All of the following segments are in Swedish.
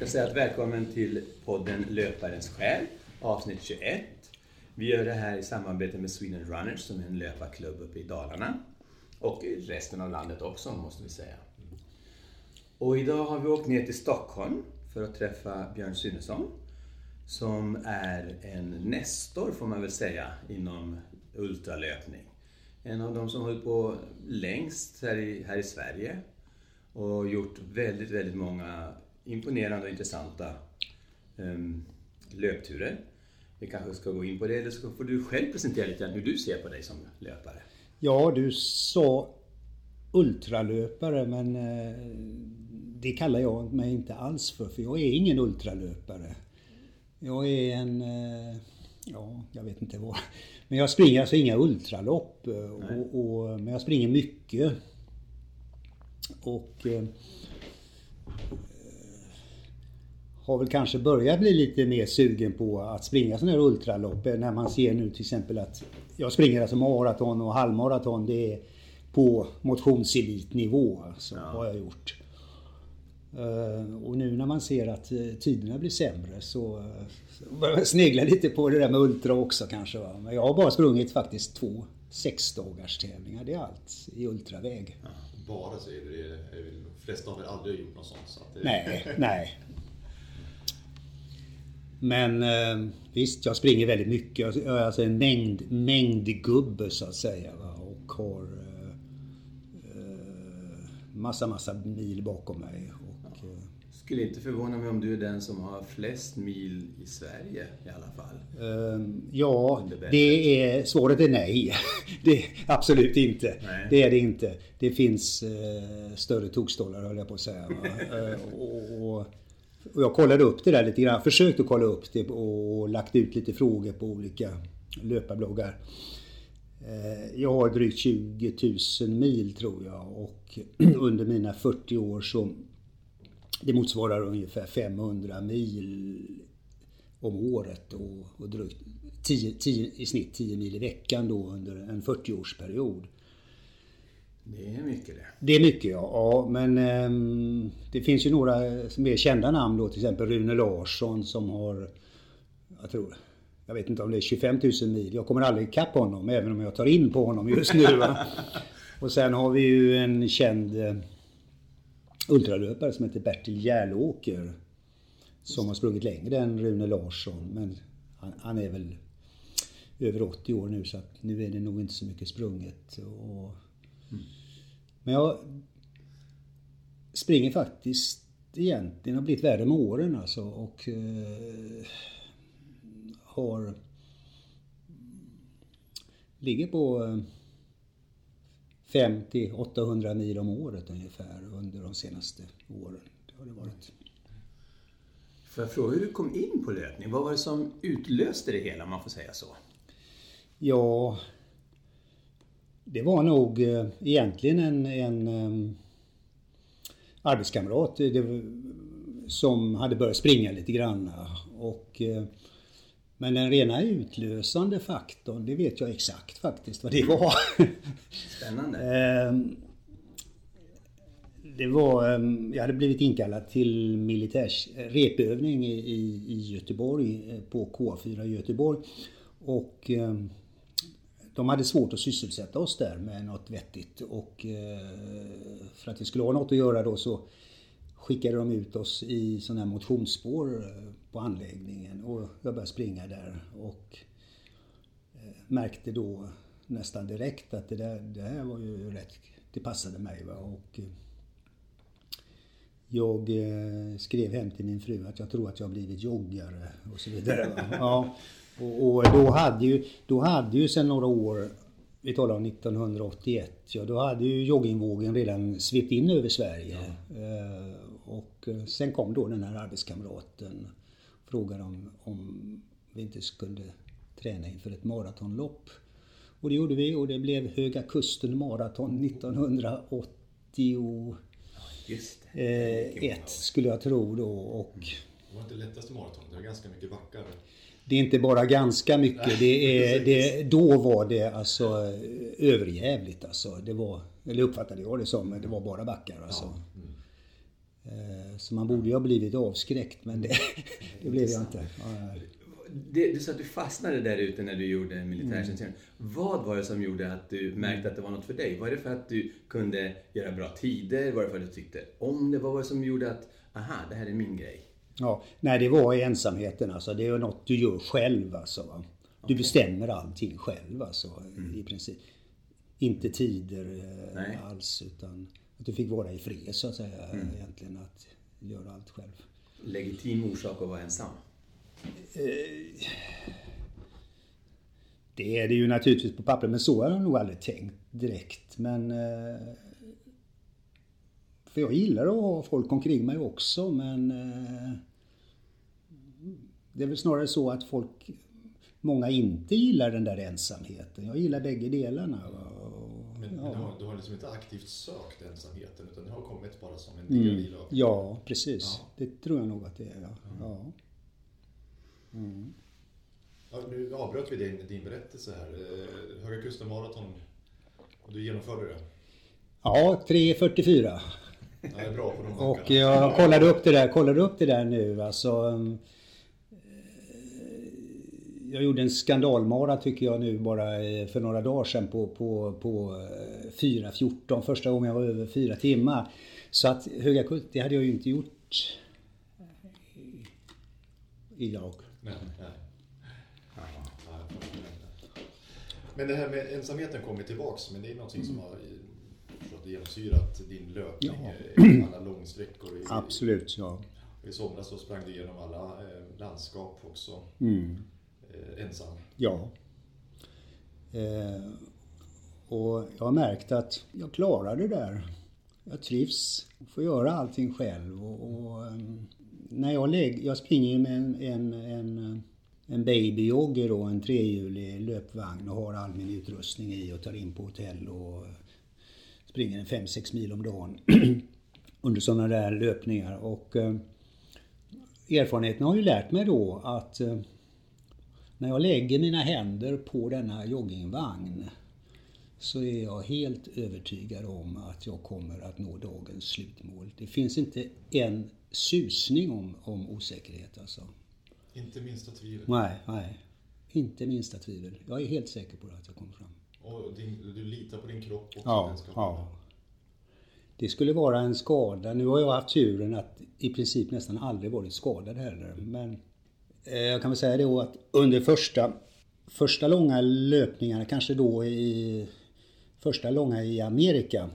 brukar säga att välkommen till podden Löparens själ, avsnitt 21. Vi gör det här i samarbete med Sweden Runners som är en löparklubb uppe i Dalarna. Och i resten av landet också, måste vi säga. Och idag har vi åkt ner till Stockholm för att träffa Björn Synesson som är en nestor, får man väl säga, inom ultralöpning. En av de som hållit på längst här i, här i Sverige och gjort väldigt, väldigt många imponerande och intressanta um, löpturer. Vi kanske ska gå in på det, eller så får du själv presentera lite hur du ser på dig som löpare. Ja, du sa ultralöpare, men eh, det kallar jag mig inte alls för, för jag är ingen ultralöpare. Jag är en, eh, ja, jag vet inte vad. Men jag springer alltså inga ultralopp. Eh, och, och, men jag springer mycket. Och har väl kanske börjat bli lite mer sugen på att springa sådana här ultralopp. När man ser nu till exempel att jag springer alltså maraton och halvmaraton. Det är på motionselitnivå alltså, ja. har jag gjort. Uh, och nu när man ser att uh, tiderna blir sämre så, uh, börjar jag snegla lite på det där med ultra också kanske. Va? Men jag har bara sprungit faktiskt två sexdagars tävlingar. Det är allt i ultraväg. Ja, bara säger du. Det är, de flesta har väl aldrig gjort något sånt. Så det... Nej, nej. Men visst, jag springer väldigt mycket. Jag är alltså en mängd, mängdgubbe så att säga. Va? Och har massa, massa mil bakom mig. Skulle inte förvåna mig om du är den som har flest mil i Sverige i alla fall. Um, ja, det är, svaret är nej. det, absolut inte. Nej. Det är det inte. Det finns uh, större tokstollar höll jag på att säga. uh, och, och, och, jag kollade upp det där lite grann. Försökte kolla upp det och lagt ut lite frågor på olika löparbloggar. Eh, jag har drygt 20 000 mil tror jag och under mina 40 år så det motsvarar ungefär 500 mil om året och, och drygt 10, 10, i snitt 10 mil i veckan då under en 40-årsperiod. Det är mycket det. Det är mycket ja. ja men eh, det finns ju några mer kända namn då. Till exempel Rune Larsson som har, jag tror, jag vet inte om det är 25 000 mil. Jag kommer aldrig ikapp honom även om jag tar in på honom just nu. och sen har vi ju en känd eh, ultralöpare som heter Bertil Järlåker. Som har sprungit längre än Rune Larsson. Men han, han, är väl över 80 år nu så att nu är det nog inte så mycket sprunget. Och, mm. Men jag springer faktiskt egentligen, har blivit värre med åren alltså. Och eh, har... Ligger på eh, 50-800 mil om året ungefär under de senaste åren. Det har det varit. Får jag fråga hur du kom in på löpning? Vad var det som utlöste det hela om man får säga så? Ja, det var nog eh, egentligen en, en um, arbetskamrat det, som hade börjat springa lite grann. Och, uh, men den rena utlösande faktorn, det vet jag exakt faktiskt vad det var. Spännande. Ehm, det var, ehm, jag hade blivit inkallad till militärs repövning i, i Göteborg, eh, på K4 i Göteborg. Och ehm, de hade svårt att sysselsätta oss där med något vettigt och eh, för att vi skulle ha något att göra då så skickade de ut oss i sådana här motionsspår eh, på anläggningen och jag började springa där och eh, märkte då nästan direkt att det där det här var ju rätt, det passade mig. Va? Och jag skrev hem till min fru att jag tror att jag har blivit joggare och så vidare. Va? Ja. Och, och, då hade ju, då hade ju sedan några år vi talar om 1981, ja då hade ju joggingvågen redan svept in över Sverige. Ja. Och eh, sen kom då den här arbetskamraten och frågade om, om vi inte skulle träna inför ett maratonlopp. Och det gjorde vi och det blev Höga Kusten Maraton 1981 eh, skulle jag tro då. Och det var inte lättaste maraton, det var ganska mycket backar. Det är inte bara ganska mycket, det är, det, då var det alltså överjävligt alltså. Det var, eller uppfattade jag det som, det var bara backar alltså. Mm. Eh, så man borde ju ha blivit avskräckt men det, det blev jag inte. Det, du sa att du fastnade där ute när du gjorde militärtjänstgöring. Mm. Vad var det som gjorde att du märkte att det var något för dig? Var det för att du kunde göra bra tider? Var det för att du tyckte om det? Vad var det som gjorde att, aha, det här är min grej? Ja, nej det var ensamheten alltså. Det är något du gör själv alltså. Va? Du bestämmer allting själv alltså mm. i princip. Inte tider eh, nej. alls utan att du fick vara i fred så att säga mm. egentligen. Att göra allt själv. Legitim orsak att vara ensam? Eh, det är det ju naturligtvis på papper men så har jag nog aldrig tänkt direkt. Men... Eh, för jag gillar att ha folk omkring mig också men... Det är väl snarare så att folk... Många inte gillar den där ensamheten. Jag gillar bägge delarna. Men, ja. men du, har, du har liksom inte aktivt sökt ensamheten utan det har kommit bara som en del mm. i löpningen? Ja, precis. Ja. Det tror jag nog att det är. Ja. Mm. Mm. Ja, nu avbröt vi din, din berättelse här. Eh, Höga Kusten Marathon, och du genomförde det? Ja, 3.44. Ja, det är bra på de Och jag kollade upp det där, kollade upp det där nu alltså. Jag gjorde en skandalmara tycker jag nu bara eh, för några dagar sedan på, på, på 4.14. Eh, Första gången jag var över 4 timmar. Så att Höga Kusten, det hade jag ju inte gjort idag. Nej, Men det här med ensamheten kommer tillbaks, men det är någonting som har genomsyrat din löpning, ja. alla långsträckor. I, Absolut, ja. I somras så sprang du igenom alla eh, landskap också. Mm. Eh, ensam. Ja. Eh, och jag har märkt att jag klarar det där. Jag trivs, får göra allting själv och, och mm, när jag, lägger, jag springer med en, en, en, en babyjogger då, en trehjulig löpvagn och har all min utrustning i och tar in på hotell och springer en 5-6 mil om dagen under sådana där löpningar. Och eh, erfarenheten har ju lärt mig då att eh, när jag lägger mina händer på denna joggingvagn så är jag helt övertygad om att jag kommer att nå dagens slutmål. Det finns inte en susning om, om osäkerhet alltså. Inte minsta tvivel? Nej, nej. Inte minsta tvivel. Jag är helt säker på att jag kommer fram. Och din, du litar på din kropp också? Ja, ja. Det skulle vara en skada. Nu har jag haft turen att i princip nästan aldrig varit skadad heller. Men Eh, jag kan väl säga då att under första, första långa löpningarna, kanske då i första långa i Amerika,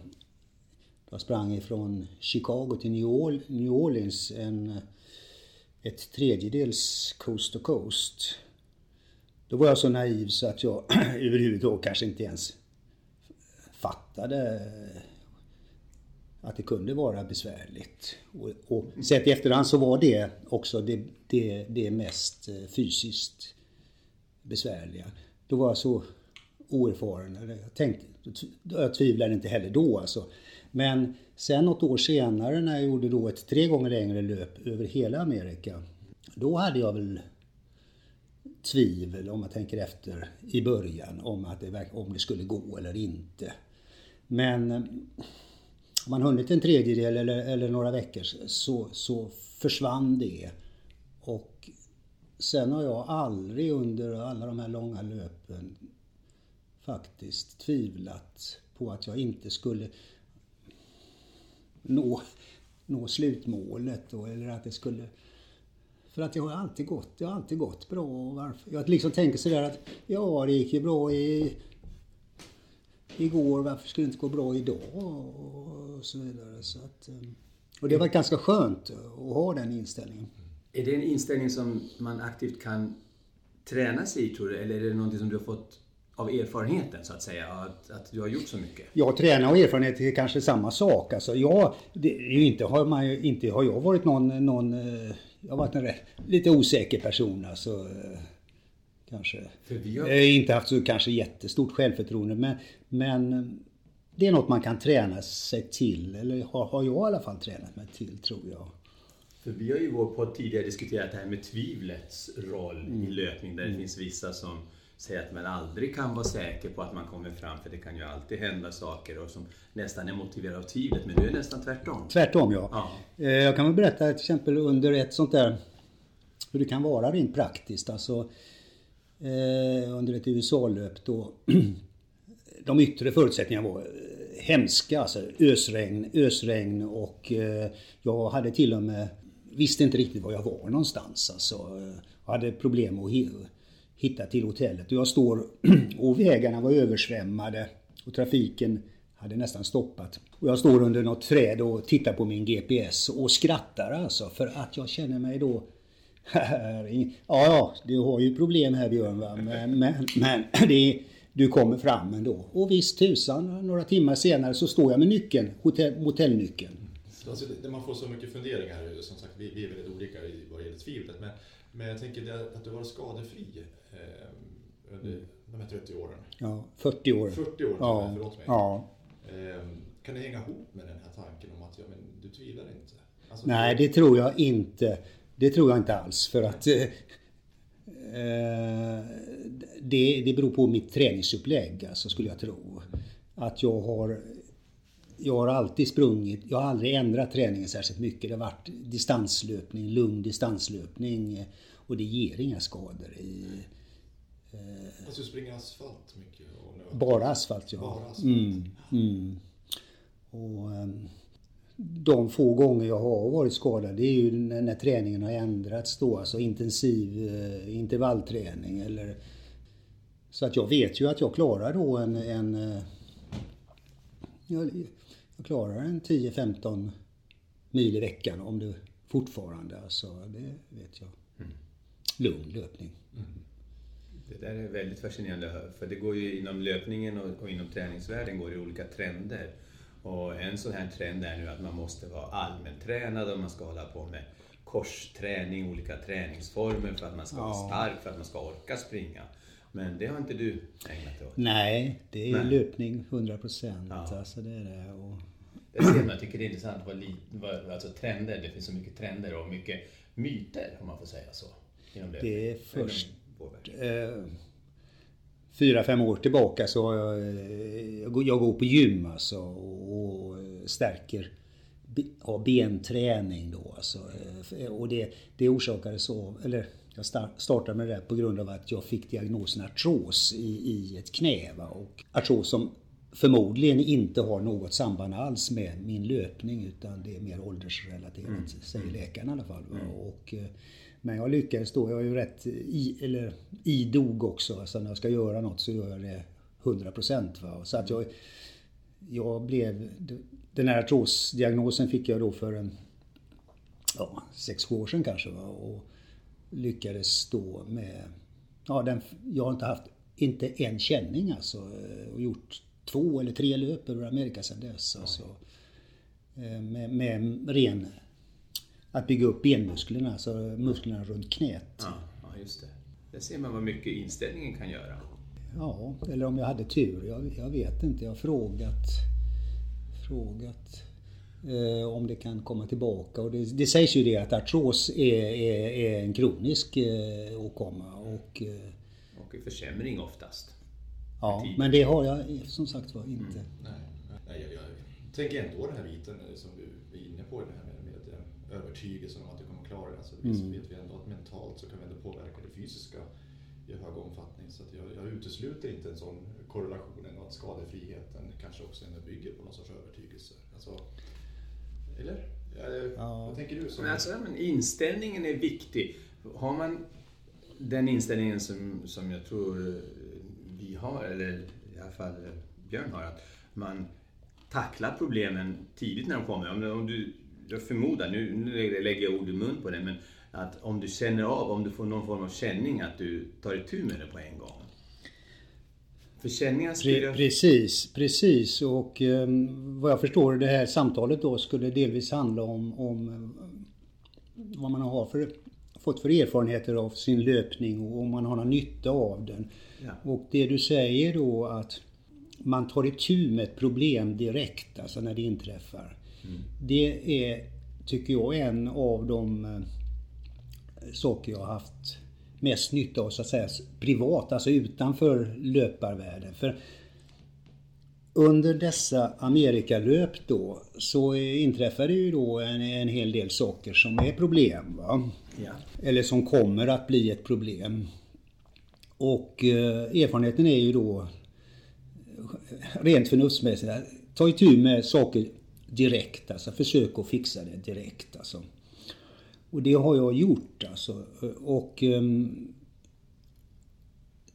jag sprang ifrån Chicago till New Orleans, en, ett tredjedels coast to coast. Då var jag så naiv så att jag överhuvudtaget kanske inte ens fattade att det kunde vara besvärligt. Och, och sett i efterhand så var det också det, det, det mest eh, fysiskt besvärliga. Då var jag så oerfaren. Jag, tänkte, jag tvivlade inte heller då alltså. Men sen något år senare när jag gjorde då ett tre gånger längre löp över hela Amerika. Då hade jag väl tvivel om jag tänker efter i början om, att det, om det skulle gå eller inte. Men har man hunnit en tredjedel eller, eller några veckor så, så försvann det. Och sen har jag aldrig under alla de här långa löpen faktiskt tvivlat på att jag inte skulle nå, nå slutmålet då, eller att det skulle... För att det har alltid gått, det har alltid gått bra. varför? Jag liksom tänker sådär att ja, det gick ju bra i, igår, varför skulle det inte gå bra idag? Och så vidare. Så att, eh, och det varit ganska skönt att ha den inställningen. Är det en inställning som man aktivt kan träna sig i tror du? Eller är det någonting som du har fått av erfarenheten så att säga, att, att du har gjort så mycket? Ja, träna och erfarenhet är kanske samma sak. Alltså, jag, det är inte, har man inte har jag varit någon, någon eh, jag har varit en rätt, lite osäker person alltså. Eh, kanske. Har... Inte haft så kanske jättestort självförtroende men, men det är något man kan träna sig till, eller har, har jag i alla fall tränat mig till tror jag. För vi har ju i vår podd tidigare diskuterat det här med tvivlets roll mm. i löpning där det mm. finns vissa som säga att man aldrig kan vara säker på att man kommer fram för det kan ju alltid hända saker och som nästan är motiverade av tvivlet men nu är det nästan tvärtom. Tvärtom ja. ja. Eh, jag kan väl berätta till exempel under ett sånt där hur det kan vara rent praktiskt. Alltså eh, Eh, under ett USA-löp då de yttre förutsättningarna var eh, hemska. Alltså ösregn, ösregn och eh, jag hade till och med visste inte riktigt var jag var någonstans. Alltså, jag hade problem att hitta till hotellet. Och jag står och vägarna var översvämmade och trafiken hade nästan stoppat. Och jag står under något träd och tittar på min GPS och skrattar alltså för att jag känner mig då ja, ja, du har ju problem här Björn va? men, men, men det, du kommer fram ändå. Och visst tusan, några timmar senare så står jag med nyckeln, hotell, hotellnyckeln. Alltså, man får så mycket funderingar, som sagt vi, vi är väldigt olika vad det gäller tvivlet. Men, men jag tänker att du var skadefri eh, under mm. de här 30 åren. Ja, 40 år. 40 år, ja. förlåt mig. Ja. Eh, kan det hänga ihop med den här tanken om att ja, men, du tvivlar inte? Alltså, Nej, det tror jag inte. Det tror jag inte alls för att eh, det, det beror på mitt träningsupplägg, alltså, skulle jag tro. Att jag har jag har alltid sprungit, jag har aldrig ändrat träningen särskilt mycket. Det har varit distanslöpning, lugn distanslöpning och det ger inga skador. I, eh, alltså du springer asfalt mycket? Bara asfalt ja. Bara asfalt. Mm, mm. Och, um, de få gånger jag har varit skadad det är ju när, när träningen har ändrats då, alltså intensiv uh, intervallträning eller så att jag vet ju att jag klarar då en, en uh, jag, jag klarar en 10-15 mil i veckan om det fortfarande, alltså det vet jag. Mm. Lugn löpning. Mm. Det där är väldigt fascinerande för det går ju inom löpningen och, och inom träningsvärlden går det olika trender. Och en sån här trend är nu att man måste vara allmäntränad och man ska hålla på med korsträning, olika träningsformer för att man ska ja. vara stark, för att man ska orka springa. Men det har inte du ägnat dig åt? Nej, det är Nej. löpning 100 procent. Ja. Alltså det är det. Och... Det ser man. Jag tycker det är intressant vad, vad, alltså trender, det finns så mycket trender och mycket myter om man får säga så. Inom det är först eh, fyra, fem år tillbaka så jag, eh, jag går på gym alltså och stärker har benträning då alltså. Eh, och det, det orsakades av, eller jag startade med det på grund av att jag fick diagnosen artros i, i ett knä. Va? Och artros som förmodligen inte har något samband alls med min löpning utan det är mer åldersrelaterat, mm. säger läkaren i alla fall. Mm. Och, eh, men jag lyckades då, jag är ju rätt i, eller idog också, alltså när jag ska göra något så gör jag det 100% Så att jag, jag blev, den här artrosdiagnosen fick jag då för en, ja, 6-7 år sedan kanske. Va? Och, lyckades då med... Ja, den, jag har inte haft, inte en känning alltså. Och gjort två eller tre löp över Amerika sedan dess. Alltså, eh, med, med ren... Att bygga upp benmusklerna, alltså musklerna runt knät. Ja, ja just det. Där ser man vad mycket inställningen kan göra. Ja, eller om jag hade tur. Jag, jag vet inte. Jag har frågat, frågat Eh, om det kan komma tillbaka. Och det, det sägs ju det att artros är, är, är en kronisk eh, åkomma. Och, eh, och en försämring oftast. Ja, men det har jag som sagt var inte. Mm. Nej, nej jag, jag, tänker ändå den här biten eh, som du är inne på, det här med, övertygelsen om att du kommer klara det. Alltså, mm. vet vi ändå att mentalt så kan vi ändå påverka det fysiska i hög omfattning. Så jag, jag utesluter inte en sån korrelation, att skadefriheten kanske också ändå bygger på någon sorts övertygelse. Alltså, eller? Ja. Vad tänker du? Som... Men alltså, men inställningen är viktig. Har man den inställningen som, som jag tror vi har, eller i alla fall Björn har, att man tacklar problemen tidigt när de kommer. Om, om du, jag förmodar, nu, nu lägger jag ord i mun på det, men att om du känner av, om du får någon form av känning, att du tar itu med det på en gång. Försäljningen skulle... Precis, precis. Och eh, vad jag förstår det här samtalet då skulle delvis handla om, om eh, vad man har för, fått för erfarenheter av sin löpning och om man har någon nytta av den. Ja. Och det du säger då att man tar itu med ett problem direkt, alltså när det inträffar. Mm. Det är, tycker jag, en av de eh, saker jag har haft mest nytta av så att säga privat, alltså utanför löparvärlden. För under dessa Amerikalöp då så inträffar det ju då en, en hel del saker som är problem. Va? Ja. Eller som kommer att bli ett problem. Och eh, erfarenheten är ju då rent förnuftsmässigt, ta itu med saker direkt. Alltså försök att fixa det direkt. Alltså. Och det har jag gjort alltså. Och um,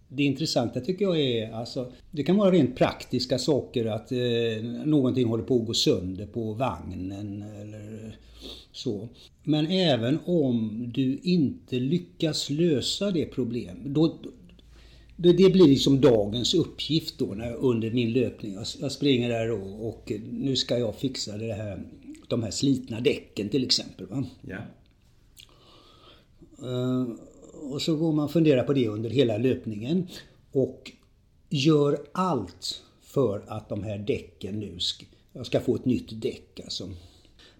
det intressanta tycker jag är, alltså, det kan vara rent praktiska saker att eh, någonting håller på att gå sönder på vagnen eller så. Men även om du inte lyckas lösa det problemet, då, det, det blir liksom dagens uppgift då när, under min löpning. Jag, jag springer där och, och, nu ska jag fixa det här, de här slitna däcken till exempel. Va? Ja. Uh, och så går man och funderar på det under hela löpningen. Och gör allt för att de här däcken nu ska, jag ska få ett nytt däck. Alltså.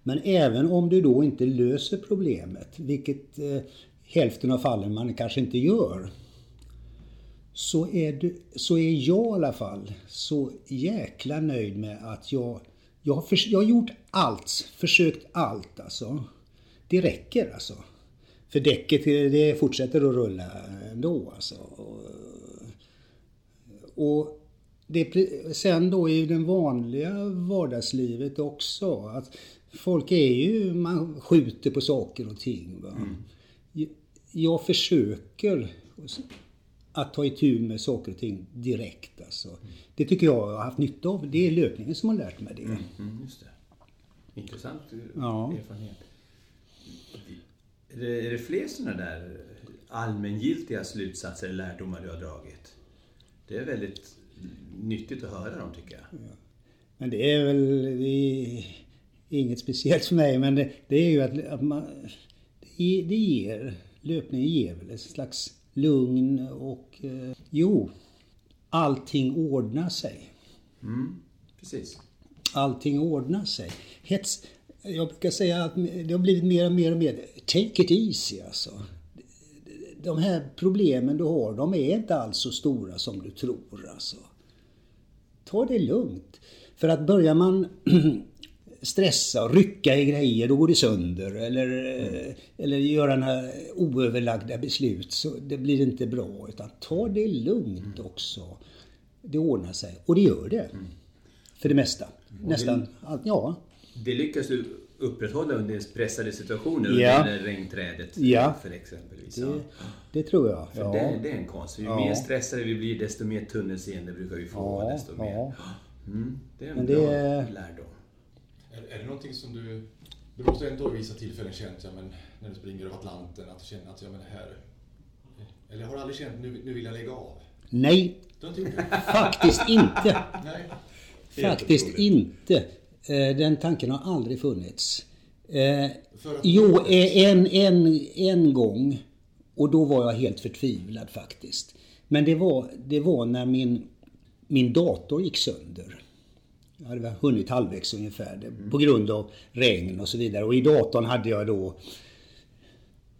Men även om du då inte löser problemet, vilket eh, hälften av fallen man kanske inte gör, så är, du, så är jag i alla fall så jäkla nöjd med att jag, jag, har, jag har gjort allt, försökt allt alltså. Det räcker alltså. För däcket det fortsätter att rulla ändå alltså. Och det, sen då i det vanliga vardagslivet också. Att folk är ju, man skjuter på saker och ting. Va? Mm. Jag försöker att ta itu med saker och ting direkt. Alltså. Mm. Det tycker jag har haft nytta av. Det är löpningen som har lärt mig det. Mm, mm just det. Intressant ja. erfarenhet. Är det, är det fler sådana där allmängiltiga slutsatser eller lärdomar du har dragit? Det är väldigt nyttigt att höra dem tycker jag. Ja. Men det är väl det är inget speciellt för mig men det, det är ju att, att man, det, det ger, löpningen ger väl ett slags lugn och eh, jo, allting ordnar sig. Mm, precis. Allting ordnar sig. Hets, jag brukar säga att det har blivit mer och mer och mer, take it easy alltså. De här problemen du har, de är inte alls så stora som du tror alltså. Ta det lugnt. För att börjar man stressa och rycka i grejer, då går det sönder. Eller, mm. eller göra några oöverlagda beslut, så det blir inte bra. Utan ta det lugnt mm. också. Det ordnar sig. Och det gör det. Mm. För det mesta. Nästan allt, ja. Det lyckas du upprätthålla under pressade situationer ja. under regnträdet ja. för exempelvis. Det, det tror jag. För ja. det, det, är en konst. Ju ja. mer stressade vi blir desto mer tunnelseende brukar vi få. Ja, desto mer. Mm, det är en Men bra det... lärdom. Är, är det någonting som du... Du måste ändå i vissa tillfällen känt, ja, men, när du springer över Atlanten, att du känner att ja, men här... Eller har du aldrig känt, nu, nu vill jag lägga av? Nej. Faktiskt inte. Nej. Faktiskt inte. Eh, den tanken har aldrig funnits. Eh, jo, eh, en, en, en gång. Och då var jag helt förtvivlad faktiskt. Men det var, det var när min, min dator gick sönder. Hade hunnit halvvägs ungefär mm. på grund av regn och så vidare. Och i datorn hade jag då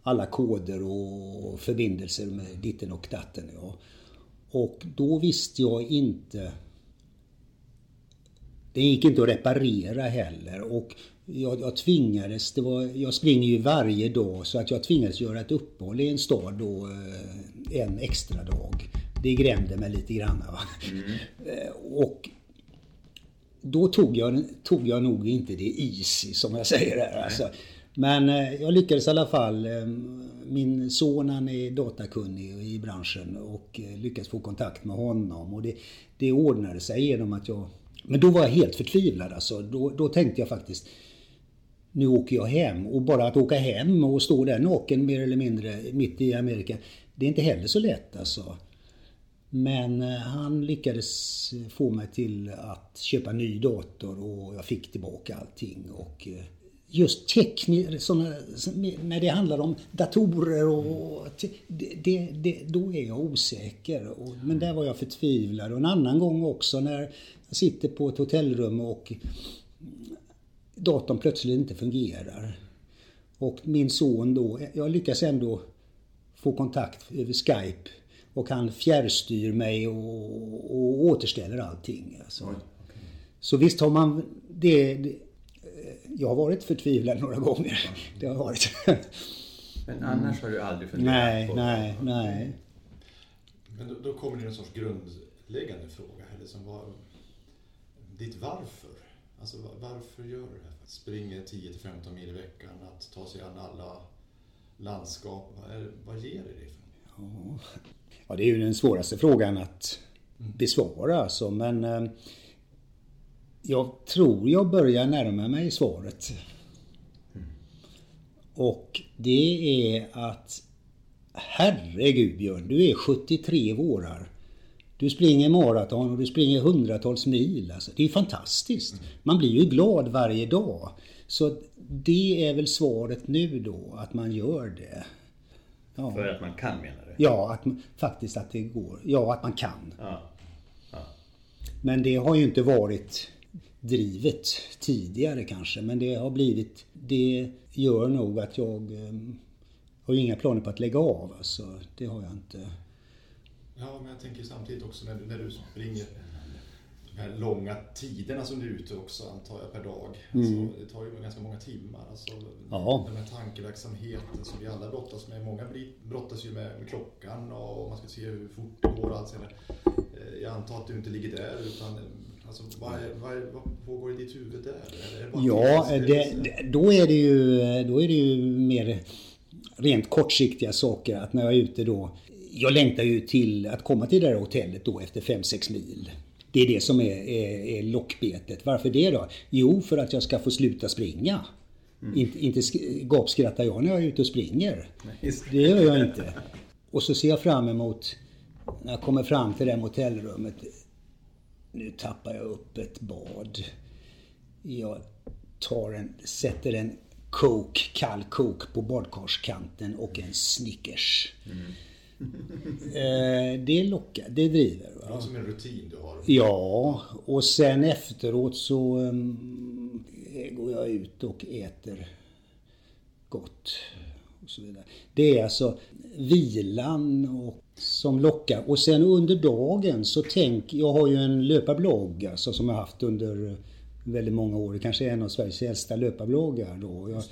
alla koder och förbindelser med ditten och datten. Ja. Och då visste jag inte... Det gick inte att reparera heller och jag, jag tvingades, det var, jag springer ju varje dag så att jag tvingades göra ett uppehåll i en stad då eh, en extra dag. Det grämde mig lite grann. Mm. Eh, och då tog jag, tog jag nog inte det easy som jag säger här. Alltså. Men eh, jag lyckades i alla fall. Eh, min son han är datakunnig i branschen och eh, lyckades få kontakt med honom. Och det, det ordnade sig genom att jag... Men då var jag helt förtvivlad alltså. Då, då tänkte jag faktiskt nu åker jag hem. Och bara att åka hem och stå där naken mer eller mindre mitt i Amerika. Det är inte heller så lätt alltså. Men eh, han lyckades få mig till att köpa en ny dator och jag fick tillbaka allting. Och eh, just tekniskt, när det handlar om datorer och det, det, då är jag osäker. Men där var jag förtvivlad. Och en annan gång också när jag sitter på ett hotellrum och datorn plötsligt inte fungerar. Och min son då, jag lyckas ändå få kontakt över Skype och han fjärrstyr mig och, och återställer allting. Alltså. Okay. Så visst har man det, det, Jag har varit förtvivlad några gånger. Det har varit. Men annars har du aldrig funderat nej, på Nej, nej, nej. Men då, då kommer det en sorts grundläggande fråga här. Liksom var, ditt varför. Alltså varför gör du det här? Springer 10-15 mil i veckan, att ta sig an alla landskap. Vad, är, vad ger det dig? För? Ja ja, det är ju den svåraste frågan att besvara alltså, men eh, jag tror jag börjar närma mig svaret. Och det är att Herregud Björn, du är 73 vårar. Du springer maraton och du springer hundratals mil. Alltså, det är fantastiskt. Man blir ju glad varje dag. Så det är väl svaret nu då, att man gör det. Ja. För att man kan menar du? Ja, att, faktiskt att det går. Ja, att man kan. Ja. Ja. Men det har ju inte varit drivet tidigare kanske. Men det har blivit... Det gör nog att jag eh, har inga planer på att lägga av. Alltså, det har jag inte. Ja, men jag tänker samtidigt också när du, när du springer de här långa tiderna som du är ute också antar jag per dag. Alltså, mm. det tar ju ganska många timmar. Alltså, ja. Den här tankeverksamheten som vi alla brottas med. Många brottas ju med, med klockan och man ska se hur fort det går och allt senare. Eh, jag antar att du inte ligger där utan Alltså, vad, vad, vad pågår i ditt huvud där? Det ja, det, då, är det ju, då är det ju mer rent kortsiktiga saker. Att när jag är ute då jag längtar ju till att komma till det där hotellet då efter 5-6 mil. Det är det som är, är, är lockbetet. Varför det då? Jo, för att jag ska få sluta springa. Mm. Inte, inte gapskrattar jag när jag är ute och springer. Det gör jag inte. Och så ser jag fram emot, när jag kommer fram till det hotellrummet. Nu tappar jag upp ett bad. Jag tar en, sätter en Coke, kall Coke på badkarskanten och en Snickers. Mm. Eh, det lockar, det driver. Va? Det är som en rutin du har. Ja, och sen efteråt så um, går jag ut och äter gott. Och så vidare. Det är alltså vilan och, som lockar. Och sen under dagen så tänk, jag har ju en löparblogg alltså, som jag haft under väldigt många år. Det kanske är en av Sveriges äldsta löparbloggar då. Jag,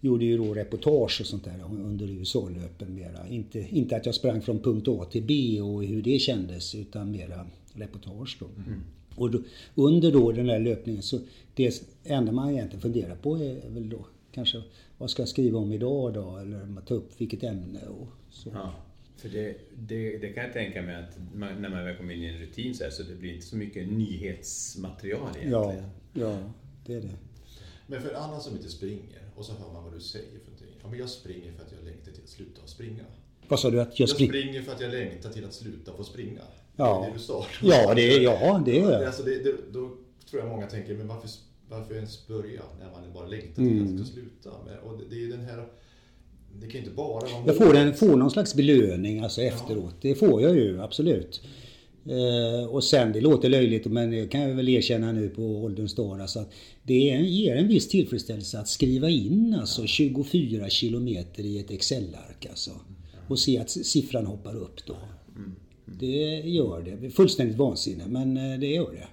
gjorde ju då reportage och sånt där under USA-löpen mera. Inte, inte att jag sprang från punkt A till B och hur det kändes utan mera reportage då. Mm. Och då, under då den där löpningen så det enda man egentligen funderar på är väl då kanske vad ska jag skriva om idag då eller ta upp vilket ämne och så. Ja, för det, det, det kan jag tänka mig att man, när man väl kommer in i en rutin så, här, så det blir inte så mycket nyhetsmaterial egentligen. Ja, ja det är det. Men för alla som inte springer och så hör man vad du säger för någonting. Ja, men jag springer för att jag längtar till att sluta springa. Vad sa du? Att jag, spring... jag springer för att jag längtar till att sluta få springa. Ja, det är det du sa. Ja, det, ja, det jag. Alltså det, det, då tror jag många tänker, men varför, varför ens börja när man bara längtar till mm. att sluta? Men, och det, det är ju den här det kan inte bara vara Jag får, en, får någon slags belöning alltså efteråt. Ja. Det får jag ju, absolut. Eh, och sen, det låter löjligt men det kan jag väl erkänna nu på ålderns dag. Alltså att det ger en viss tillfredsställelse att skriva in alltså 24 kilometer i ett Excel-ark alltså. Och se att siffran hoppar upp då. Det gör det. Fullständigt vansinne men eh, det gör det.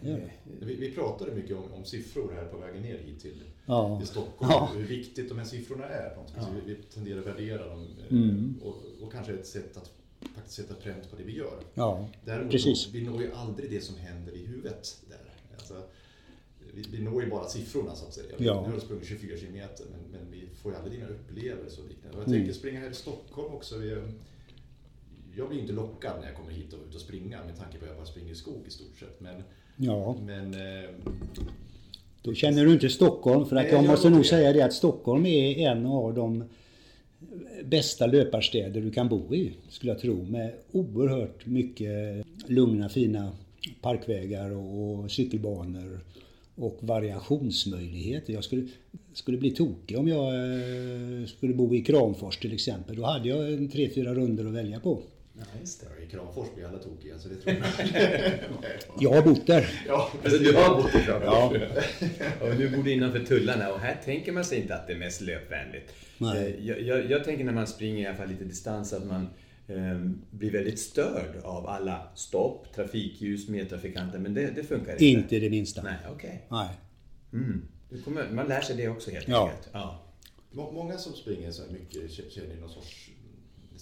det, gör det. Vi, vi, pratade mycket om, om, siffror här på vägen ner hit till, ja. till Stockholm. Ja. Hur viktigt de här siffrorna är. Ja. Vi, vi tenderar att värdera dem eh, mm. och, och kanske ett sätt att faktiskt sätta pränt på det vi gör. Ja, Däremot precis. vi når ju aldrig det som händer i huvudet där. Alltså, vi, vi når ju bara siffrorna så att säga. Ja. Nu har du sprungit 24 kilometer men, men vi får ju aldrig dina upplevelser och liknande. Och jag mm. tänker springa här i Stockholm också. Vi, jag blir inte lockad när jag kommer hit och ut och springa med tanke på att jag bara springer i skog i stort sett. Men, ja. men eh, då känner du inte Stockholm för att jag, jag måste nog säga det att Stockholm är en av de bästa löparstäder du kan bo i, skulle jag tro. Med oerhört mycket lugna, fina parkvägar och cykelbanor och variationsmöjligheter. Jag skulle, skulle bli tokig om jag eh, skulle bo i Kramfors till exempel. Då hade jag en tre, fyra runder att välja på. Ja, just det. I Kramfors blir alla tokiga, så det tror jag. jag har bott där. Ja, alltså, du har bott i Kramfors? Ja. och du bodde innanför tullarna och här tänker man sig inte att det är mest löpvänligt. Nej. Eh, jag, jag, jag tänker när man springer i alla fall lite distans att man eh, blir väldigt störd av alla stopp, trafikljus, medtrafikanter, men det, det funkar inte? Inte det minsta. Nej, okej. Okay. Nej. Mm. Kommer, man lär sig det också helt ja. enkelt. Ja. Många som springer så här mycket känner någon sorts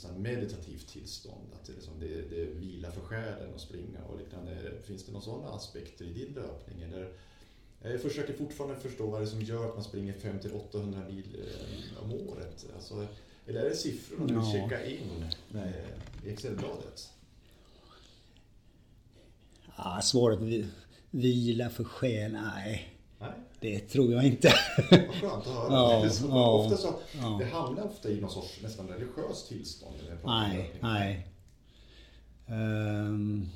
nästan meditativt tillstånd. Att det, liksom, det, det vila för själen att springa och liknande. Finns det några sådana aspekter i din löpning? Eller, jag försöker fortfarande förstå vad det är som gör att man springer 500-800 mil eh, om året. Alltså, eller är det siffrorna du vill checka in Nej. i Excelbladet? Ja, svaret vila för själ, nej. Nej. Det tror jag inte. Vad skönt att höra. Ja, det, så, ja, ofta så, ja. det hamnar ofta i någon sorts nästan religiöst tillstånd. Nej, nej. Um,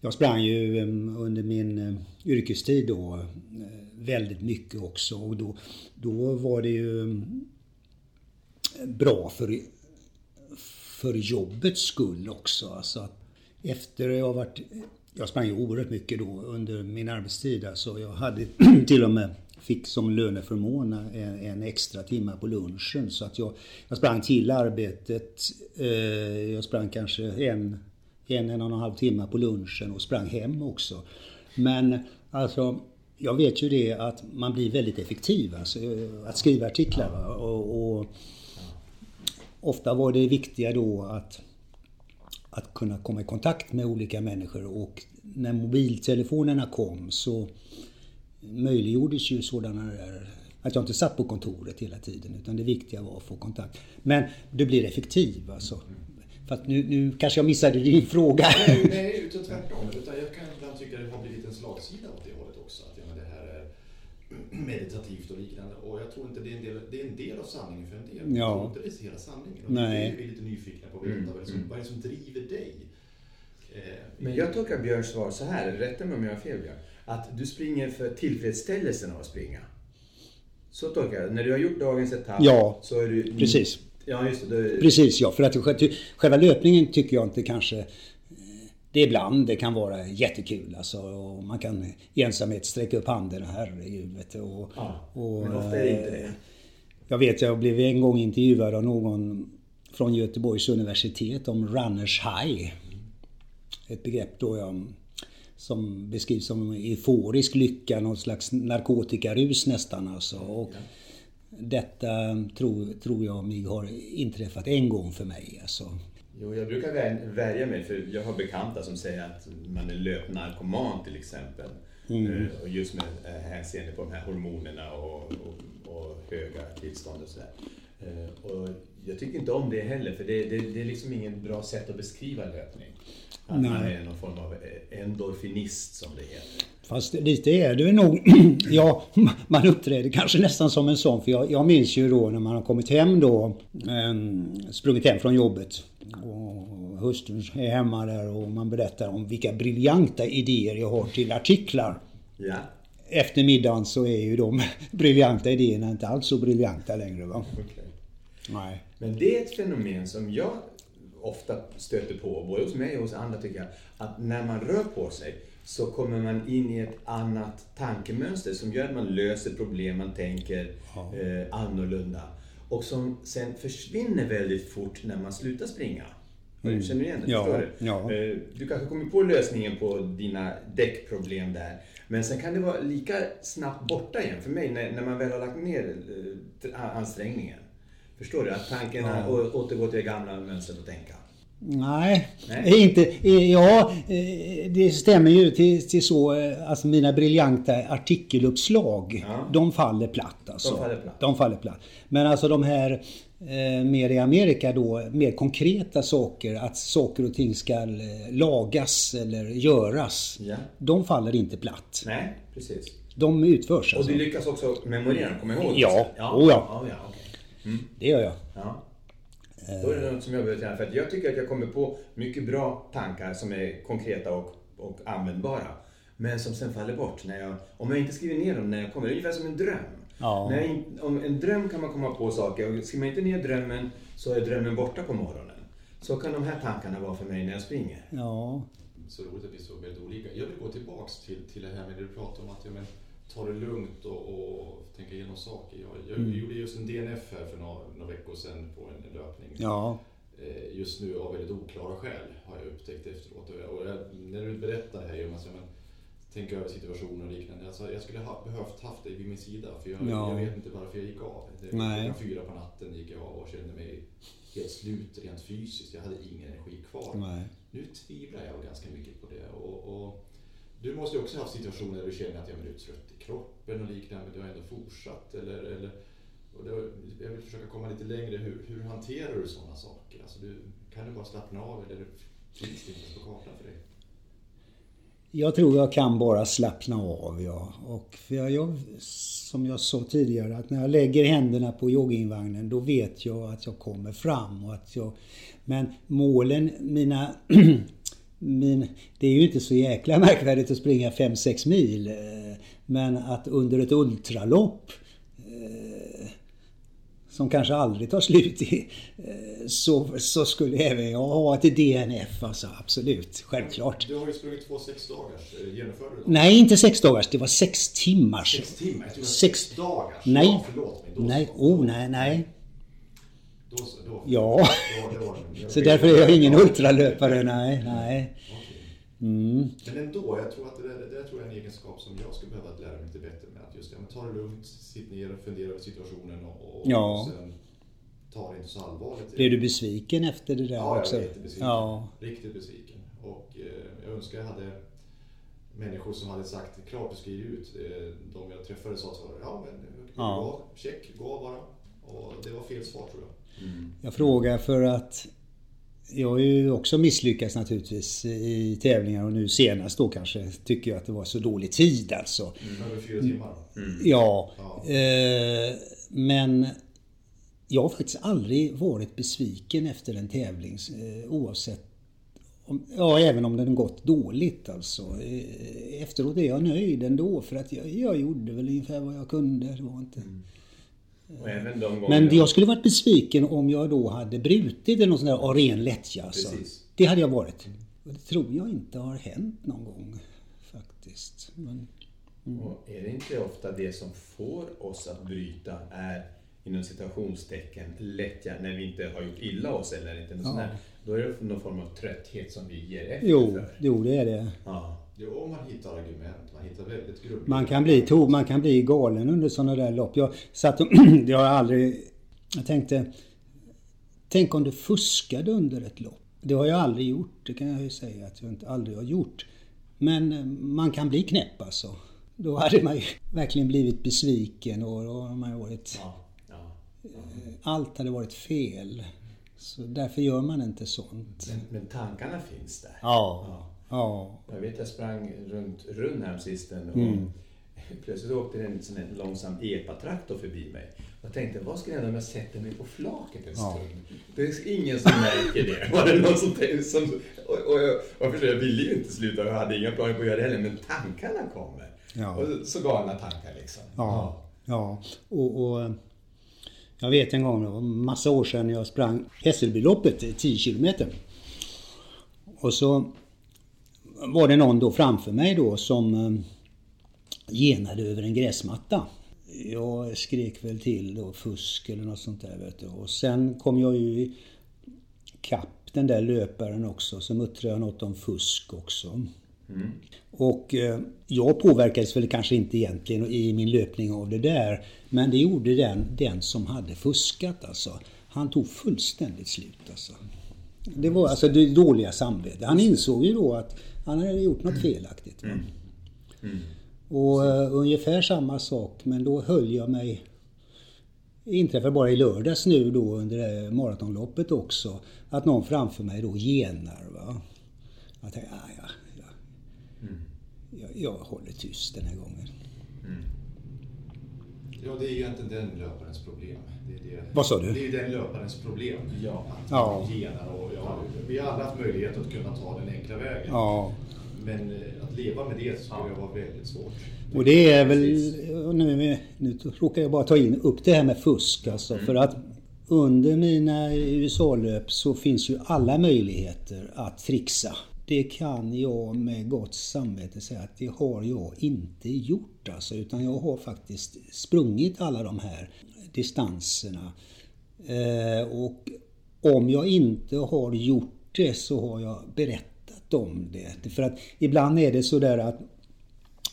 jag sprang ju um, under min uh, yrkestid då uh, väldigt mycket också och då, då var det ju um, bra för, för jobbets skull också. Alltså efter jag varit jag sprang ju oerhört mycket då under min arbetstid. Alltså jag hade till och med fick som löneförmån en, en extra timme på lunchen. Så att jag, jag sprang till arbetet. Eh, jag sprang kanske en, en, en och en halv timme på lunchen och sprang hem också. Men alltså, jag vet ju det att man blir väldigt effektiv alltså, eh, att skriva artiklar. Och, och, ofta var det viktiga då att att kunna komma i kontakt med olika människor och när mobiltelefonerna kom så möjliggjordes ju sådana där att jag inte satt på kontoret hela tiden utan det viktiga var att få kontakt. Men du blir effektiv alltså. För att nu, nu kanske jag missade din fråga. Nej, nej utan tvärtom. Utan jag kan ibland tycka att det har blivit en slagsida åt det hållet också. Att ja, men det här är meditativt och liknande. Och jag tror inte det är en del, det är en del av sanningen för en del. Ja. Jag tror inte det är hela sanningen. Och Nej. Vi är lite nyfikna på att veta Mm. vad, det är som, vad är det som driver dig. Eh, Men jag tolkar Björns svar så här, rätta mig om jag har fel Björn. Att du springer för tillfredsställelsen av att springa. Så tolkar jag När du har gjort dagens etapp Ja, så är du... Precis. Ja, just det. Precis ja, för att sj- själva löpningen tycker jag inte kanske det ibland, det kan vara jättekul alltså. Och man kan i ensamhet sträcka upp handen, herregud. Och, Ja, och, men ofta är det inte eh, det. Jag vet, jag blev en gång intervjuad av någon från Göteborgs universitet om runners high. Ett begrepp då jag, som beskrivs som euforisk lycka, något slags narkotikarus nästan alltså. Och Detta tror, tror jag mig har inträffat en gång för mig. Alltså. Jo, jag brukar vär- värja mig för jag har bekanta som säger att man är löpnarkoman till exempel. Eh, Och just med eh, hänseende på de här hormonerna och, och, och höga tillstånd och sådär. Eh, Och jag tycker inte om det heller för det, det, det är liksom ingen bra sätt att beskriva löpning. Att man Nej. är någon form av endorfinist som det heter. Fast lite är du nog. ja, man uppträder kanske nästan som en sån. För jag, jag minns ju då när man har kommit hem då, eh, sprungit hem från jobbet. Och hemma där och man berättar om vilka briljanta idéer jag har till artiklar. Ja, Efter middagen så är ju de briljanta idéerna inte alls så briljanta längre va. okej. Nej. Men det är ett fenomen som jag ofta stöter på, både hos mig och hos andra tycker jag, att när man rör på sig så kommer man in i ett annat tankemönster som gör att man löser problem, man tänker eh, annorlunda. Och som sen försvinner väldigt fort när man slutar springa. Mm. Känner du igen det? Ja, Förstår du? ja. Eh, Du kanske kommer på lösningen på dina däckproblem där. Men sen kan det vara lika snabbt borta igen för mig när, när man väl har lagt ner eh, ansträngningen. Förstår du? Att tanken Ja. återgår till det gamla mönstret att tänka. Nej, Nej. inte. Ja, eh, det stämmer ju till, till så. eh, Alltså mina briljanta artikeluppslag, Ja. de faller platt alltså. De faller platt. De faller platt. Men alltså de här eh, mer i Amerika då, mer konkreta saker, att saker och ting ska lagas eller göras. Ja. De faller inte platt. Nej, precis. De utförs Och alltså. du lyckas också memorera, komma ihåg? Ja. ja. Oh, ja. ja, ja okej. Det gör jag. Ja. Då är det något som jag behöver träna för att jag tycker att jag kommer på mycket bra tankar som är konkreta och, och användbara. Men som sen faller bort när jag, om jag inte skriver ner dem när jag kommer. Det är ungefär som en dröm. Ja. När jag, in- om en dröm kan man komma på saker och skriver man inte ner drömmen så är drömmen borta på morgonen. Så kan de här tankarna vara för mig när jag springer. Ja. Så roligt att vi är så väldigt olika. Jag vill gå tillbaks till, till det här med det du pratade om att ja, men, ta det lugnt och, och tänka igenom saker. Jag, jag mm. gjorde just en DNF här för några, några veckor sedan på en löpning. Ja. Eh, just nu av väldigt oklara skäl har jag upptäckt efteråt. Och jag, när du berättar det här Jonas, men, tänka över situationer och liknande. Alltså, jag skulle ha behövt haft dig vid min sida för jag, ja. jag vet inte varför jag gick av. Det var fyra på natten gick jag av och kände mig helt slut rent fysiskt. Jag hade ingen energi kvar. Nej. Nu tvivlar jag ganska mycket på det. Och, och du måste ju också ha haft situationer där du känner att jag är trött i kroppen och liknande, men du har ändå fortsatt. Eller, eller, och då, jag vill försöka komma lite längre. Hur, hur hanterar du sådana saker? Alltså du, kan du bara slappna av eller finns det inte på kartan för dig? Jag tror jag kan bara slappna av, ja. Och för jag, jag, som jag sa tidigare, att när jag lägger händerna på joggingvagnen då vet jag att jag kommer fram. Och att jag, men målen, mina... min, det är ju inte så jäkla märkvärdigt att springa 5-6 mil. Eh, men att under ett ultralopp som kanske aldrig tar slut i, eh, så, så skulle även jag ha ett DNF. Alltså, absolut, självklart. Du har ju sprungit två sex dagars. Eh, genomförde du Nej, inte sex dagars. Det var sex timmars. Sex timmar? Sex, sex dagars? Nej. Ja, förlåt mig. Då nej, oh nej, nej. Då, då, ja, då, så därför är jag ingen ultralöpare. Nej, nej. Mm. Men ändå, jag tror att det, där, det där tror jag är en egenskap som jag skulle behöva lära mig lite bättre med. Att just ja, men ta det lugnt, sitt ner och fundera över situationen och, och ja. sen ta det inte så allvarligt. Blev du besviken efter det där ja, också? Ja, jag blev besviken. Ja. Riktigt besviken. Och eh, jag önskar jag hade människor som hade sagt klart och skriv ut. Eh, de jag träffade sa så ja men ja. Gå, check, gå bara. Och det var fel svar tror jag. Mm. Jag frågar för att jag har ju också misslyckats naturligtvis i tävlingar och nu senast då kanske tycker jag att det var så dålig tid alltså. Mm, över fyra timmar? Mm. Ja. ja. Eh, men jag har faktiskt aldrig varit besviken efter en tävling eh, oavsett om, Ja, även om den gått dåligt alltså. Eh, efteråt är jag nöjd ändå för att jag, jag gjorde väl ungefär vad jag kunde. Det var inte... Mm. Men jag skulle varit besviken om jag då hade brutit eller någon sån där av ren lättja. Alltså. Det hade jag varit. Och det tror jag inte har hänt någon gång faktiskt. Men, mm. Och är det inte ofta det som får oss att bryta är inom citationstecken lättja när vi inte har gjort illa oss eller inte något ja. sånt Då är det någon form av trötthet som vi ger efter jo, för. Jo, det är det. Ja. Jo, man hittar argument. Man hittar väldigt grumliga man kan bli to, Man kan bli galen under sådana där lopp. Jag satt och, jag har aldrig... Jag tänkte... Tänk om du fuskade under ett lopp. Det har jag aldrig gjort. Det kan jag ju säga att jag inte aldrig har gjort. Men eh, man kan bli knäpp alltså. Då hade man ju verkligen blivit besviken och då har man varit... Ja, ja, ja. Eh, allt hade varit fel. Så därför gör man inte sånt. Men, men tankarna finns där? Ja. Ja. Jag vet jag sprang runt Runnhem sisten och mm. plötsligt åkte det en sån här långsam epatraktor förbi mig. Jag tänkte, vad ska jag göra om jag sätter mig på flaket en stund? Ja. Det är ingen som märker det. Var det någon som, som och, och, jag, och jag, jag ville ju inte sluta, jag hade inga planer på att göra det heller, men tankarna kommer. Ja. Och så galna tankar liksom. Ja, ja. Och, och, jag vet en gång, det var massa år sedan, jag sprang Hässelbyloppet, 10 kilometer. Och så var det någon då framför mig då som eh, genade över en gräsmatta. Jag skrek väl till då fusk eller något sånt där vet du. Och sen kom jag ju kapp den där löparen också. Så muttrade jag något om fusk också. Mm. Och eh, jag påverkades väl kanske inte egentligen i min löpning av det där. Men det gjorde den, den som hade fuskat alltså. Han tog fullständigt slut alltså. Det var alltså det dåliga samvetet. Han insåg ju då att han hade gjort något felaktigt. Mm. Mm. Och uh, ungefär samma sak, men då höll jag mig... Inträffade bara i lördags nu då under det maratonloppet också. Att någon framför mig då genar. Va? Jag tänkte, ah, ja, ja. Mm. Jag, jag håller tyst den här gången. Mm. Ja, det är ju egentligen den löparens problem. Det är det, Vad sa du? Det är den löparens problem. Ja. Att ja. genar och ja, vi har alla haft möjlighet att kunna ta den enkla vägen. Ja. Men eh, att leva med det skulle ja. vara väldigt svårt. Och det är väl, nu, nu råkar jag bara ta in upp det här med fusk alltså. Mm. För att under mina USA-löp så finns ju alla möjligheter att trixa. Det kan jag med gott samvete säga att det har jag inte gjort alltså, utan jag har faktiskt sprungit alla de här distanserna. Eh, och om jag inte har gjort det så har jag berättat om det. För att ibland är det sådär att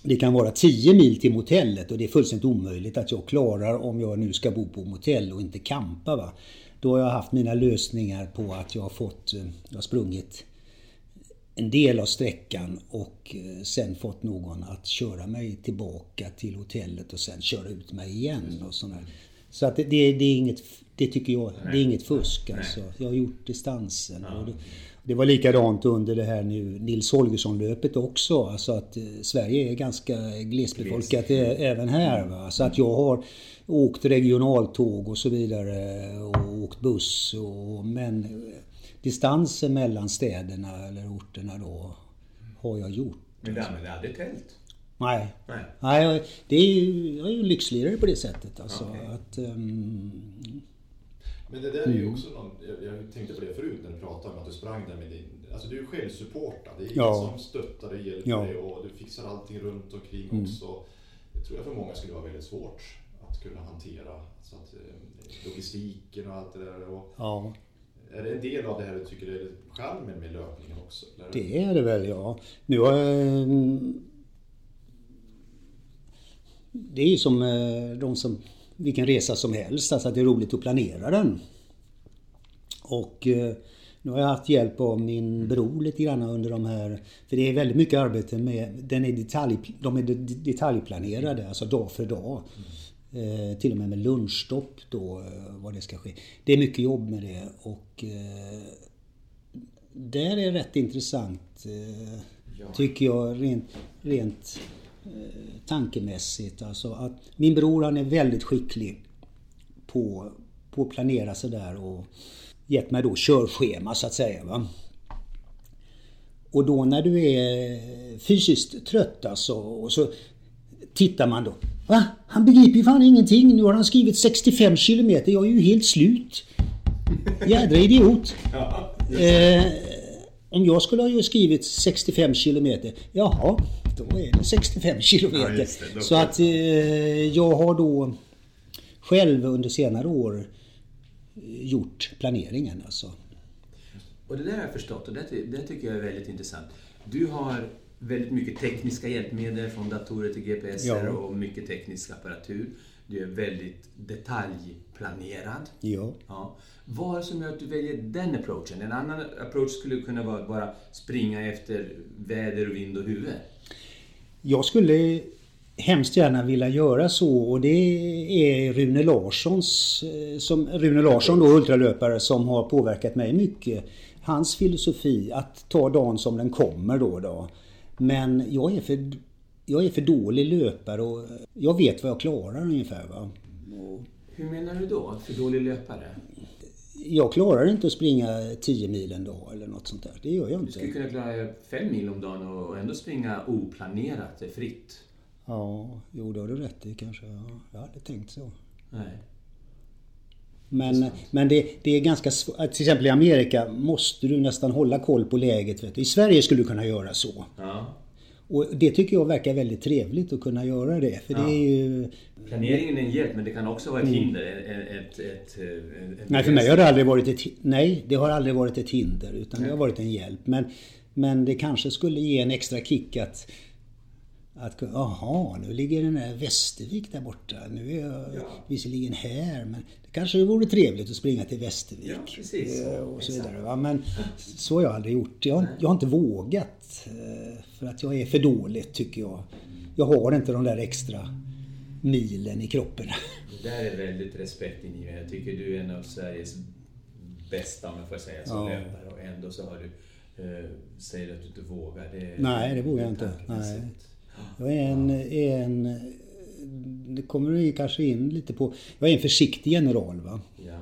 det kan vara 10 mil till motellet och det är fullständigt omöjligt att jag klarar om jag nu ska bo på motell och inte kampa. Va? Då har jag haft mina lösningar på att jag har fått, eh, jag har sprungit en del av sträckan och eh, sen fått någon att köra mig tillbaka till hotellet och sen köra ut mig igen. Och sådär. Så att det, det, är inget, det tycker jag, det är inget fusk alltså. Jag har gjort distansen. Och det, det var likadant under det här nu Nils Holgersson-löpet också. Alltså att eh, Sverige är ganska glesbefolkat Gles. även här. Va? Så att jag har åkt regionaltåg och så vidare och åkt buss. Och, men distansen mellan städerna eller orterna då har jag gjort. Men du använder aldrig tält? Nej. Nej. Nej det är ju, jag är ju lyxlirare på det sättet. Alltså, okay. att, um, men det där är ju mm. också någon, jag, jag, tänkte på det förut när du pratade om att du sprang där med din, alltså du är självsupportad. Det är ingen ja. som stöttar dig, hjälper ja. dig och du fixar allting runt omkring mm. också. Det tror jag för många skulle vara väldigt svårt att kunna hantera. Så att, eh, logistiken och allt det där. Och, ja. Är det en del av det här du tycker är charmen med löpningen också? Eller? Det är det väl ja. Nu har jag, Det är ju som eh, de som vilken resa som helst, alltså att det är roligt att planera den. Och eh, nu har jag haft hjälp av min bror lite grann under de här... För det är väldigt mycket arbete med... Den är detalj, de är detaljplanerade, alltså dag för dag. Mm. Eh, till och med med lunchstopp då, eh, vad det ska ske. Det är mycket jobb med det och... Eh, där är rätt intressant, ja. tycker jag, rent, rent tankemässigt. Alltså att min bror han är väldigt skicklig på, på att planera sådär och gett mig då körschema så att säga. Va? Och då när du är fysiskt trött alltså, och så tittar man då. Va? Han begriper ju fan ingenting. Nu har han skrivit 65 kilometer. Jag är ju helt slut. Jädra idiot. Eh, om jag skulle ha skrivit 65 kilometer. Jaha, då är det 65 kilometer. Ja, så att eh, jag har då själv under senare år gjort planeringen alltså. Och det där har jag förstått och det, det tycker jag är väldigt intressant. Du har väldigt mycket tekniska hjälpmedel från datorer till GPS ja. och mycket teknisk apparatur. Du är väldigt detaljplanerad. Ja. ja. Vad är det som gör att du väljer den approachen? En annan approach skulle kunna vara att bara springa efter väder och vind och huvud. Jag skulle hemskt gärna vilja göra så och det är Rune Larssons, eh, som, Rune Larsson då, ultralöpare, som har påverkat mig mycket. Hans filosofi att ta dagen som den kommer då. då. Men jag är för, jag är för dålig löpare och jag vet vad jag klarar ungefär. Va? Och, Hur menar du då? För dålig löpare? Jag klarar inte att springa 10 mil en dag eller något sånt där. Det gör jag inte. Du skulle kunna klara 5 mil om dagen och ändå springa oplanerat, fritt. Ja, jo det har du rätt i kanske. Ja, jag hade tänkt så. Nej. Men, men det, det är ganska svårt. Till exempel i Amerika måste du nästan hålla koll på läget. I Sverige skulle du kunna göra så. Ja. Och det tycker jag verkar väldigt trevligt att kunna göra det. För ja. det är ju... Planeringen är en hjälp men det kan också vara ett mm. hinder. Ett, ett, ett, nej, för mig har det aldrig varit ett Nej, det har aldrig varit ett hinder utan nej. det har varit en hjälp. Men, men det kanske skulle ge en extra kick att att, jaha, nu ligger den här Västervik där borta. Nu är jag ja. visserligen här, men det kanske vore trevligt att springa till Västervik. Ja, precis. Eh, och så vidare. Va? Men så har jag aldrig gjort. Jag, jag har inte vågat. Eh, för att jag är för dålig, tycker jag. Jag har inte de där extra milen i kroppen. Det där är väldigt respektingivande. Jag tycker du är en av Sveriges bästa, om jag får säga, som ja. löpare. Och ändå så har du, eh, säger att du inte vågar. Det, Nej, det vågar jag inte. Nej. Jag är en, är en det kommer vi kanske in lite på. Jag är en försiktig general. Va? Ja.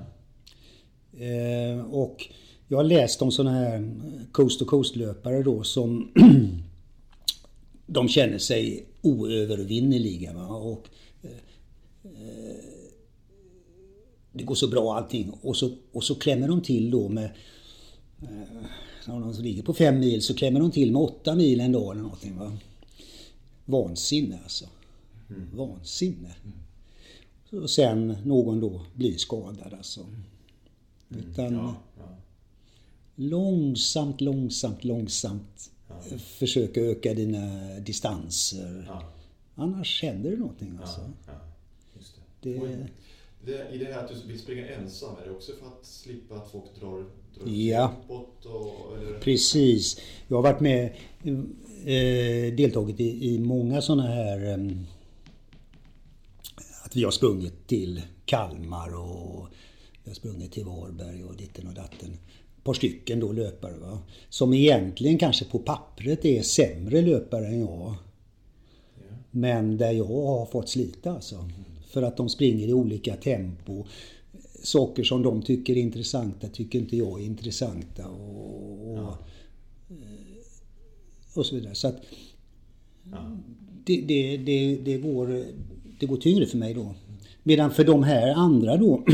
Eh, och jag har läst om sådana här coast to coast-löpare då som de känner sig oövervinneliga. Va? Och, eh, det går så bra allting. Och så, och så klämmer de till då med eh, när de ligger på fem mil så klämmer de till med åtta mil en dag eller någonting. Va? Vansinne alltså. Mm. Vansinne. Mm. Och sen någon då blir skadad alltså. Mm. Utan ja, ja. långsamt, långsamt, långsamt ja. försöka öka dina distanser. Annars händer det någonting alltså. Det... Det, I det här att du vill springa ensam, är det också för att slippa att folk drar, drar ja. uppåt? Och, eller? Precis. Jag har varit med, eh, deltagit i, i många sådana här eh, att vi har sprungit till Kalmar och vi har sprungit till Varberg och ditten och datten. Ett par stycken då löpare va. Som egentligen kanske på pappret är sämre löpare än jag. Ja. Men där jag har fått slita alltså. Mm. För att de springer i olika tempo. Saker som de tycker är intressanta tycker inte jag är intressanta. Och, och, ja. och så vidare. Så att ja. det, det, det, det, går, det går tyngre för mig då. Medan för de här andra då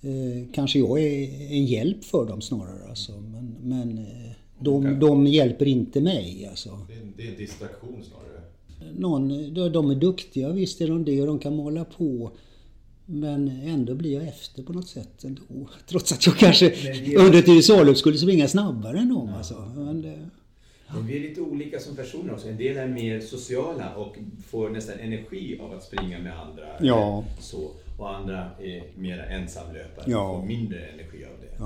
eh, kanske jag är en hjälp för dem snarare. Alltså. Men, men eh, de, de hjälper inte mig. Alltså. Det är en distraktion snarare? Någon, de är duktiga, visst är de det och de kan måla på. Men ändå blir jag efter på något sätt ändå. Trots att jag kanske är... under ett USA-lopp skulle springa snabbare än dem. Ja. Alltså. Men, det, Men vi är lite olika som personer också. En del är mer sociala och får nästan energi av att springa med andra. Ja. Så. Och andra är mer ensamlöpare ja. och får mindre energi av det.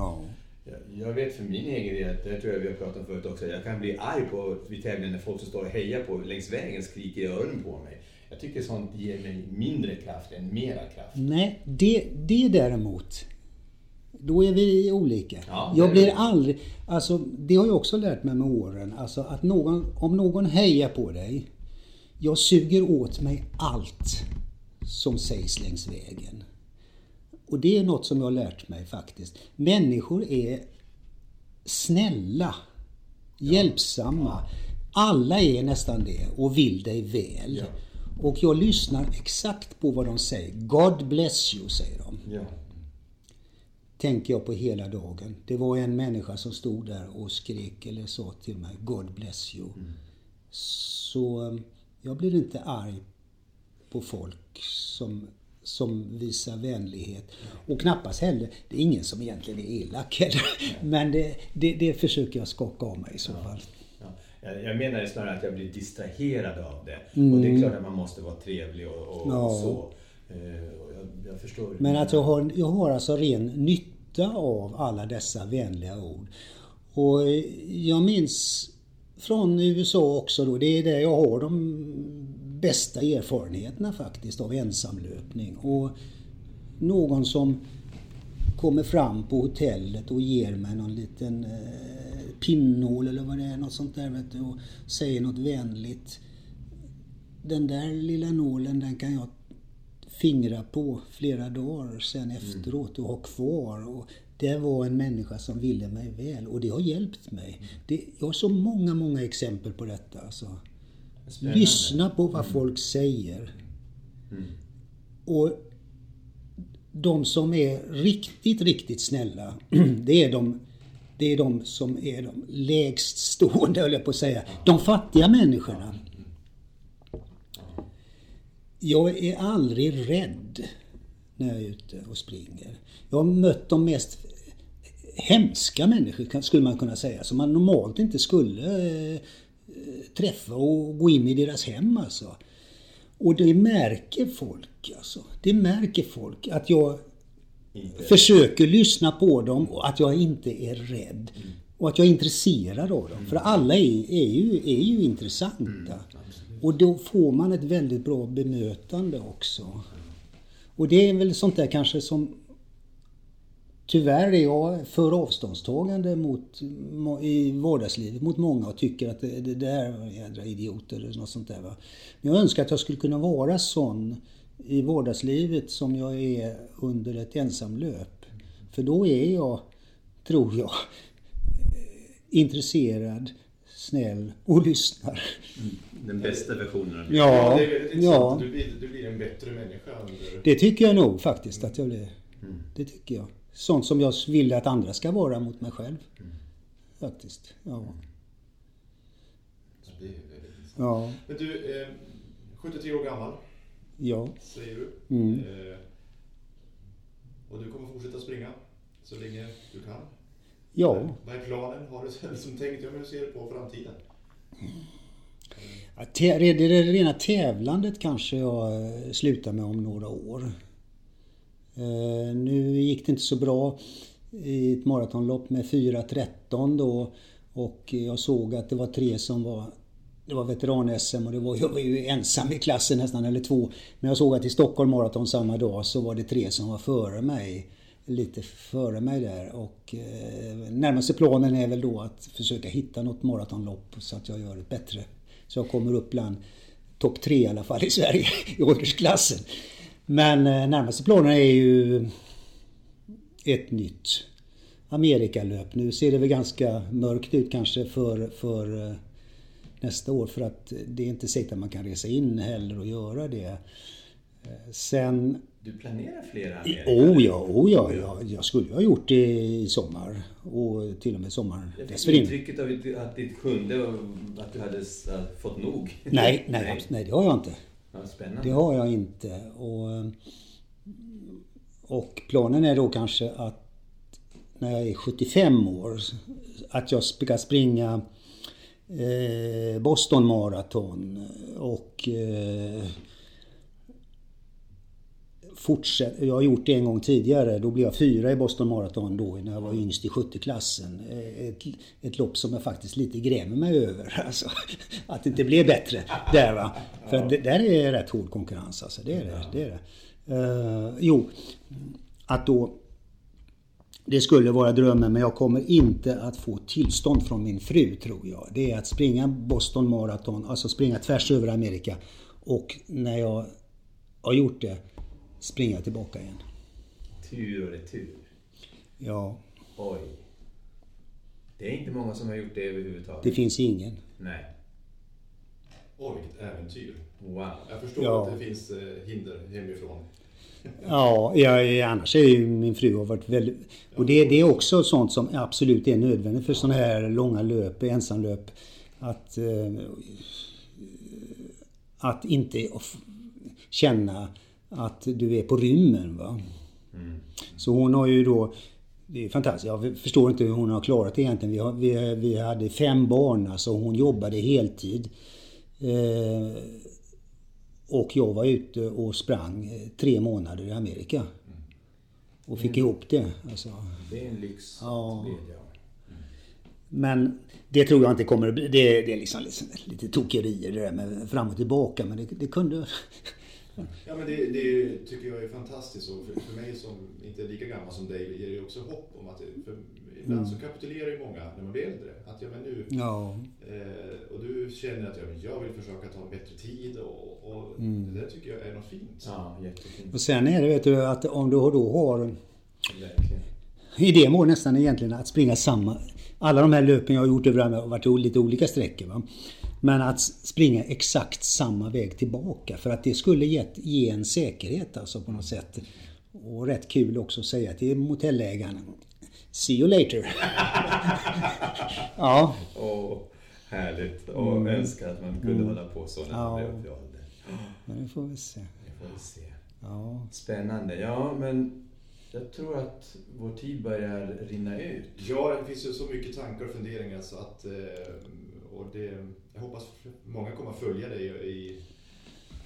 Ja. Jag vet för min egen del, det tror jag vi har pratat om förut också, jag kan bli arg på vid tävlingar när folk som står och hejar på längs vägen skriker i öronen på mig. Jag tycker sånt ger mig mindre kraft än mera kraft. Nej, det, det däremot, då är vi olika. Ja, jag blir aldrig, alltså det har jag också lärt mig med åren, alltså att någon, om någon hejar på dig, jag suger åt mig allt som sägs längs vägen. Och det är något som jag har lärt mig faktiskt. Människor är snälla, ja. hjälpsamma. Alla är nästan det och vill dig väl. Ja. Och jag lyssnar exakt på vad de säger. God bless you, säger de. Ja. Tänker jag på hela dagen. Det var en människa som stod där och skrek eller sa till mig God bless you. Mm. Så um, jag blir inte arg på folk som som visar vänlighet. Och knappast heller, det är ingen som egentligen är elak heller. Men det, det, det försöker jag skaka av mig i så fall. Ja. Jag menar snarare att jag blir distraherad av det. Mm. Och det är klart att man måste vara trevlig och, och, ja. så. Eh, jag, jag, förstår. Men att jag har, jag har alltså ren nytta av alla dessa vänliga ord. Och jag minns från USA också då, det är där jag har de bästa erfarenheterna faktiskt av ensamlöpning. Och någon som kommer fram på hotellet och ger mig någon liten eh, pinnål eller vad det är, något sånt där vet du, och säger något vänligt. Den där lilla nålen den kan jag fingra på flera dagar sen efteråt och ha kvar. Och det var en människa som ville mig väl och det har hjälpt mig. Det, jag har så många, många exempel på detta. Alltså. Lyssna på vad folk säger. Mm. Och de som är riktigt, riktigt snälla, det är de, det är de som är de lägst stående, höll jag på att säga. De fattiga människorna. Jag är aldrig rädd när jag är ute och springer. Jag har mött de mest hemska människor, skulle man kunna säga, som man normalt inte skulle eh, träffa och gå in i deras hem alltså. Och det märker folk alltså. Det märker folk att jag inte. försöker lyssna på dem och att jag inte är rädd. Mm. Och att jag är intresserad av dem. Mm. För alla är, är, ju, är ju intressanta. Mm, och då får man ett väldigt bra bemötande också. Och det är väl sånt där kanske som Tyvärr är jag för avståndstagande mot, i vardagslivet mot många och tycker att det, det där är jädra idioter eller något sånt där. Va? Men jag önskar att jag skulle kunna vara sån i vardagslivet som jag är under ett ensamlöp. För då är jag, tror jag, intresserad, snäll och lyssnar. Den bästa versionen Ja, ja. Du, blir, du blir en bättre människa. Det tycker jag nog faktiskt att jag blev. Mm. Det tycker jag. Sånt som jag vill att andra ska vara mot mig själv. Mm. Faktiskt. Ja. Det är ja. Men du, eh, 73 år gammal. Ja. Säger du. Mm. Eh, och du kommer fortsätta springa så länge du kan? Ja. Vad är planen? Har du liksom tänkt, hur ser du på framtiden? Ja, det, det rena tävlandet kanske jag eh, slutar med om några år. Eh, nu gick det inte så bra i ett maratonlopp med 4.13 då och jag såg att det var tre som var det var veteran-SM och det var, jag var ju ensam i klassen nästan, eller två. Men jag såg att i Stockholm Marathon samma dag så var det tre som var före mig. Lite före mig där och eh, närmaste planen är väl då att försöka hitta något maratonlopp så att jag gör det bättre. Så jag kommer upp bland topp tre i alla fall i Sverige i åldersklassen. Men eh, närmaste planen är ju ett nytt Amerikalöp. Nu ser det väl ganska mörkt ut kanske för, för eh, nästa år för att det är inte säkert att man kan resa in heller och göra det. Eh, sen... Du planerar flera Oh ja, oh ja, ja, jag skulle ha gjort det i sommar och till och med sommaren dessförinnan. intrycket av att ditt sjunde att du hade fått nog? Nej, nej, nej. nej det har jag inte. Ja, spännande. Det har jag inte. Och, eh, och planen är då kanske att när jag är 75 år att jag ska springa eh, Boston Marathon och eh, fortsätt, jag har gjort det en gång tidigare. Då blev jag fyra i Boston Marathon då när jag var yngst i 70-klassen. Eh, ett, ett lopp som jag faktiskt lite grämer mig över. Alltså, att det inte blev bättre där va. För det, där är rätt hård konkurrens alltså. Det är det. det, är det. Uh, jo, att då det skulle vara drömmen men jag kommer inte att få tillstånd från min fru tror jag. Det är att springa Boston Marathon, alltså springa tvärs över Amerika. Och när jag har gjort det, springa tillbaka igen. Tur och retur. Ja. Oj. Det är inte många som har gjort det överhuvudtaget. Det finns ingen. Nej. Oj, vilket äventyr. Wow. Jag förstår ja. att det finns eh, hinder hemifrån. Ja, jag, annars är ju min fru har varit väldigt... Och det, det är också sånt som absolut är nödvändigt för sådana här långa löp, ensamlöp. Att, eh, att inte känna att du är på rymmen. Va? Mm. Så hon har ju då... Det är fantastiskt. Jag förstår inte hur hon har klarat det egentligen. Vi, har, vi, vi hade fem barn, alltså hon jobbade heltid. Eh, och jag var ute och sprang eh, tre månader i Amerika. Och fick mm. ihop det. Alltså. Det är en lyx. Ja. Men det tror jag inte kommer att bli. Det, det är liksom, liksom lite tokerier det där med fram och tillbaka. Men det, det kunde... Ja men det, det, tycker jag är fantastiskt och för, för mig som inte är lika gammal som dig ger det också hopp om att för ibland mm. så kapitulerar ju många när man blir äldre. Att ja men nu, ja. eh, och du känner att ja, jag vill försöka ta en bättre tid och, och mm. det där tycker jag är något fint. Ja, jättefint. Och sen är det vet du att om du då har Idén var nästan egentligen att springa samma... Alla de här löpen jag har gjort över har varit lite olika sträckor. Va? Men att springa exakt samma väg tillbaka för att det skulle gett, ge en säkerhet alltså på något sätt. Och rätt kul också att säga till motellägaren See you later. ja. Oh, härligt. Och mm. önskar att man kunde mm. hålla på så när man blev upp i ålder. Men det får vi se. Det får vi se. Ja. Spännande. Ja, men jag tror att vår tid börjar rinna ut. Ja, det finns ju så mycket tankar och funderingar så att eh, och det, jag hoppas många kommer att följa dig i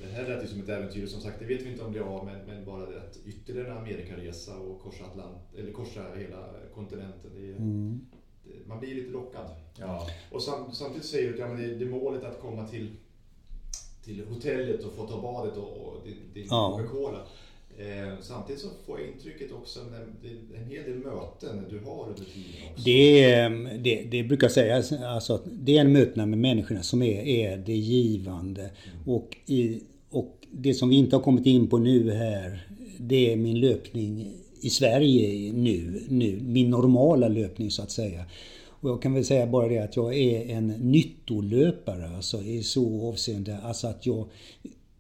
det här lät ju som ett äventyr, som sagt det vet vi inte om det är av, men, men bara det att ytterligare en Amerikaresa och korsa, Atlant, eller korsa hela kontinenten. Det, mm. det, man blir lite lockad. Ja. Och sam, samtidigt säger du att ja, men det, det är målet att komma till, till hotellet och få ta badet och, och din, din ja. Coca-Cola. Eh, samtidigt så får jag intrycket också att en hel del möten du har under tiden också. Det, det, det brukar sägas, alltså det är mötena med människorna som är, är det givande. Mm. Och, i, och det som vi inte har kommit in på nu här, det är min löpning i Sverige nu, nu. Min normala löpning så att säga. Och jag kan väl säga bara det att jag är en nyttolöpare alltså i så avseende. Alltså att jag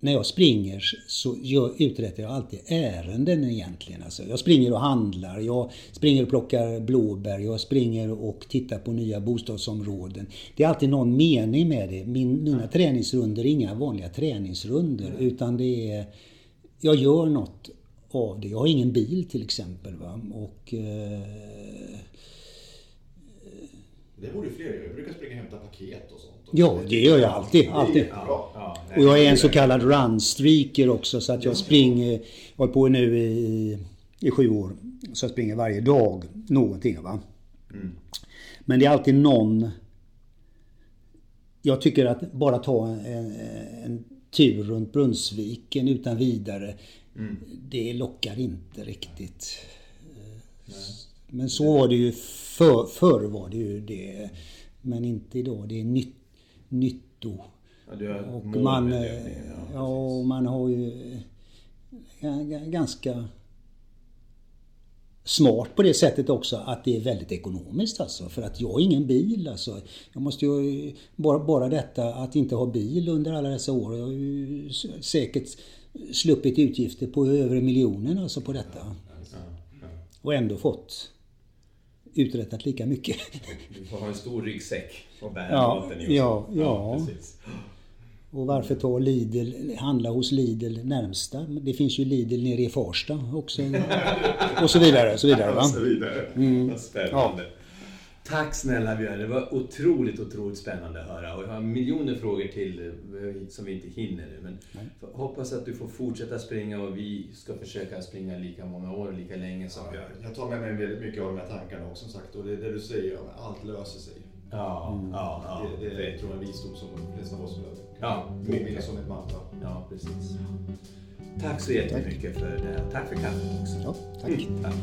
när jag springer så jag uträttar jag alltid ärenden egentligen. Alltså jag springer och handlar, jag springer och plockar blåbär, jag springer och tittar på nya bostadsområden. Det är alltid någon mening med det. Min, mina träningsrunder är inga vanliga träningsrunder mm. utan det är... Jag gör något av det. Jag har ingen bil till exempel. Va? Och, eh, det borde fler göra. Jag brukar springa och hämta paket och sånt. Ja, det gör jag alltid. alltid. Och jag är en så kallad runstreaker också så att jag springer, jag har på nu i, i sju år. Så jag springer varje dag någonting. Va? Mm. Men det är alltid någon... Jag tycker att bara ta en, en tur runt Brunnsviken utan vidare. Mm. Det lockar inte riktigt. Nej. Men så var det ju för, förr var det ju det. Men inte idag. Det är nytt, nytto. Ja, och man, ja, ja, och man har ju ganska smart på det sättet också att det är väldigt ekonomiskt alltså. För att jag har ingen bil alltså. Jag måste ju, bara, bara detta att inte ha bil under alla dessa år. Jag har ju säkert sluppit utgifter på över miljonen alltså på detta. Och ändå fått uträttat lika mycket. Du får ha en stor ryggsäck och bära ja, maten i. Ja, ja. ja och varför ta Lidl, handla hos Lidl närmsta? Det finns ju Lidl nere i Farsta också. och så vidare. Så vidare, va? Och så vidare. Mm. Spännande. Ja. Tack snälla Björn, det var otroligt, otroligt spännande att höra. Och jag har miljoner frågor till eh, som vi inte hinner nu. Men hoppas att du får fortsätta springa och vi ska försöka springa lika många år och lika länge som Björn. Jag tar med mig väldigt mycket av de här tankarna också som sagt. Och det det du säger, allt löser sig. Ja, mm. ja, ja. Det, det, det tror jag är en visdom som de flesta av oss behöver. Ja, påminna som ett mantra. Ja, precis. Tack så jättemycket för det. Tack för kaffet också. Ja, tack. Mm, tack.